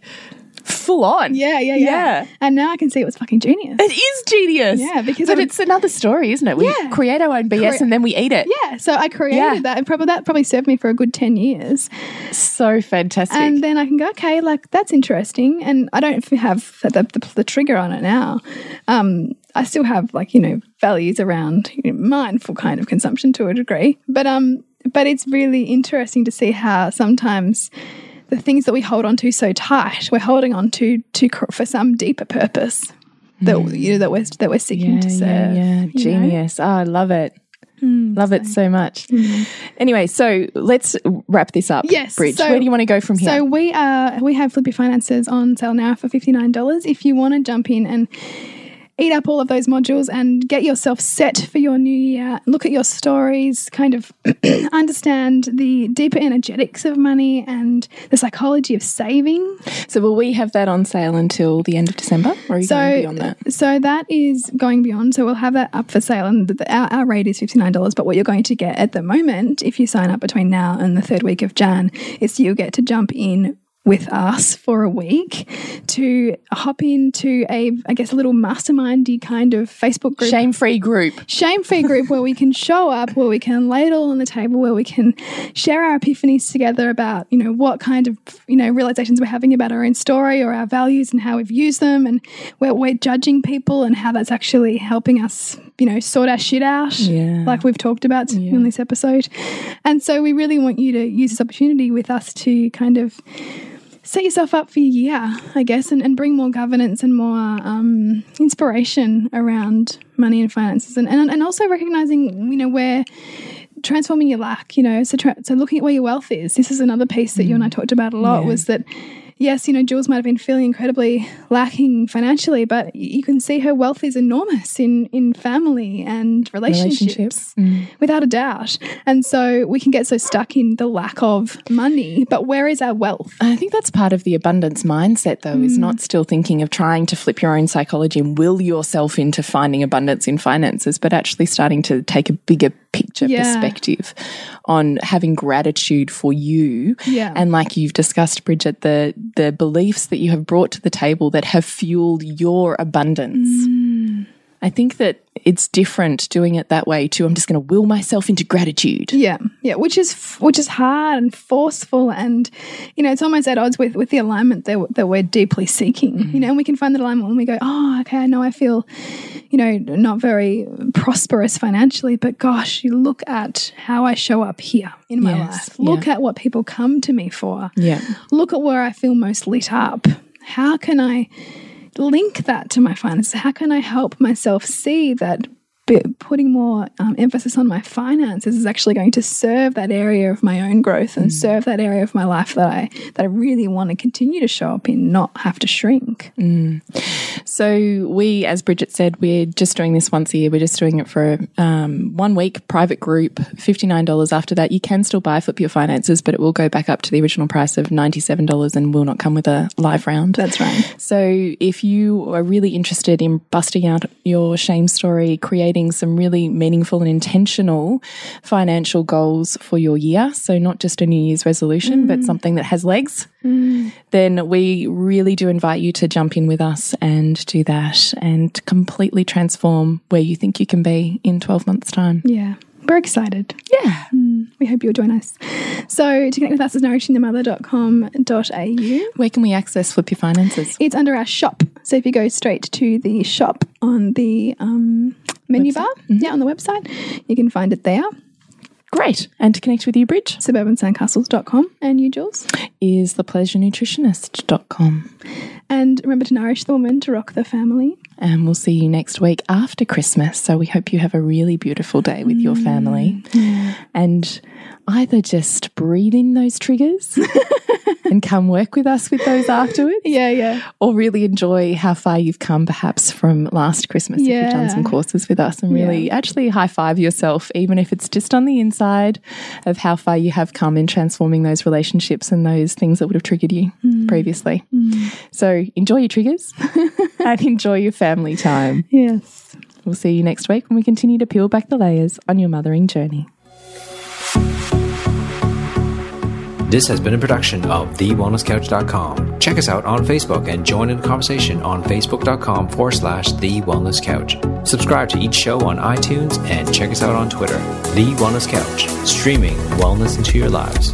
full on. Yeah, yeah, yeah, Yeah. And now I can see it was fucking genius. It is genius. Yeah, because but I would- it's another story, isn't it? We Yeah. create our own BS Crea- and then we eat it. Yeah, so I created Yeah. that, and probably that probably served me for a good ten years. So fantastic. And then I can go, okay, like that's interesting, and I don't have the, the, the trigger on it now. Um, I still have like you know values around you know, mindful kind of consumption to a degree, but um, but it's really interesting to see how sometimes the things that we hold on to so tight, we're holding on to to for some deeper purpose that mm. you know that we're that we're seeking to serve. Yeah, yeah. know? Genius. Oh, I love it. Mm, love it so much. Mm. Anyway, so let's wrap this up. Yes, Bridge. so- Where do you want to go from here? So we are we have Flip Your Finances on sale now for fifty nine dollars. If you want to jump in and eat up all of those modules and get yourself set for your new year, look at your stories, kind of understand the deeper energetics of money and the psychology of saving. So will we have that on sale until the end of December, or are you going beyond that? So that is going beyond. So we'll have that up for sale, and the, our, our rate is fifty nine dollars. But what you're going to get at the moment, if you sign up between now and the third week of Jan, is you'll get to jump in with us for a week to hop into a, I guess, a little mastermindy kind of Facebook group Shame free group. shame free group where we can show up, where we can lay it all on the table, where we can share our epiphanies together about, you know, what kind of, you know, realizations we're having about our own story or our values and how we've used them and where we're judging people and how that's actually helping us, you know, sort our shit out, Yeah. like we've talked about in this episode. And so we really want you to use this opportunity with us to kind of set yourself up for your year, I guess, and, and bring more governance and more um, inspiration around money and finances, and, and and also recognizing, you know, where transforming your lack, you know, so so looking at where your wealth is. This is another piece that you and I talked about a lot. Yeah. Was that yes, you know, Jules might have been feeling incredibly lacking financially, but you can see her wealth is enormous in in family and relationships, Relationships. Mm. without a doubt. And so we can get so stuck in the lack of money, but where is our wealth? I think that's part of the abundance mindset, though, is mm. not still thinking of trying to flip your own psychology and will yourself into finding abundance in finances, but actually starting to take a bigger picture Yeah. perspective on having gratitude for you. Yeah. And like you've discussed, Bridget, the the beliefs that you have brought to the table that have fueled your abundance. Mm. I think that it's different doing it that way too. I'm just going to will myself into gratitude. Yeah, yeah, which is which is hard and forceful, and you know, it's almost at odds with with the alignment that that we're deeply seeking. Mm. You know, and we can find that alignment when we go, oh, okay, I know I feel, you know, not very prosperous financially, but gosh, you look at how I show up here in my yes, life. Look yeah. at what people come to me for. Yeah. Look at where I feel most lit up. How can I? Link that to my finances? How can I help myself see that putting more um, emphasis on my finances is actually going to serve that area of my own growth and mm. serve that area of my life that I that I really want to continue to show up in, not have to shrink. Mm. So we, as Bridget said, we're just doing this once a year. We're just doing it for um, one week, private group, fifty nine dollars. After that, you can still buy Flip Your Finances, but it will go back up to the original price of ninety seven dollars and will not come with a live round. That's right. So if you are really interested in busting out your shame story, creating some really meaningful and intentional financial goals for your year. So, not just a New Year's resolution, mm. but something that has legs. Mm. Then we really do invite you to jump in with us and do that and completely transform where you think you can be in 12 months' time. Yeah. We're excited. Yeah. Mm, we hope you'll join us. So to connect with us is nourishingthemother.com.au. Where can we access Flip Your Finances? It's under our shop. So if you go straight to the shop on the um, menu website. bar, mm -hmm. yeah, on the website, you can find it there. Great. And to connect with you, Bridge? Suburbansandcastles.com. And you, Jules? Is thepleasurenutritionist.com. And remember to nourish the woman to rock the family. And we'll see you next week after Christmas. So we hope you have a really beautiful day with mm. your family. Yeah. And either just breathe in those triggers and come work with us with those afterwards. Yeah, yeah. Or really enjoy how far you've come perhaps from last Christmas yeah. if you've done some courses with us and really yeah. actually high five yourself, even if it's just on the inside of how far you have come in transforming those relationships and those things that would have triggered you mm. previously. Mm. So enjoy your triggers and enjoy your family time. Yes. We'll see you next week when we continue to peel back the layers on your mothering journey. This has been a production of TheWellnessCouch.com. Check us out on Facebook and join in the conversation on Facebook.com forward slash The Wellness Couch. Subscribe to each show on iTunes and check us out on Twitter. The Wellness Couch, streaming wellness into your lives.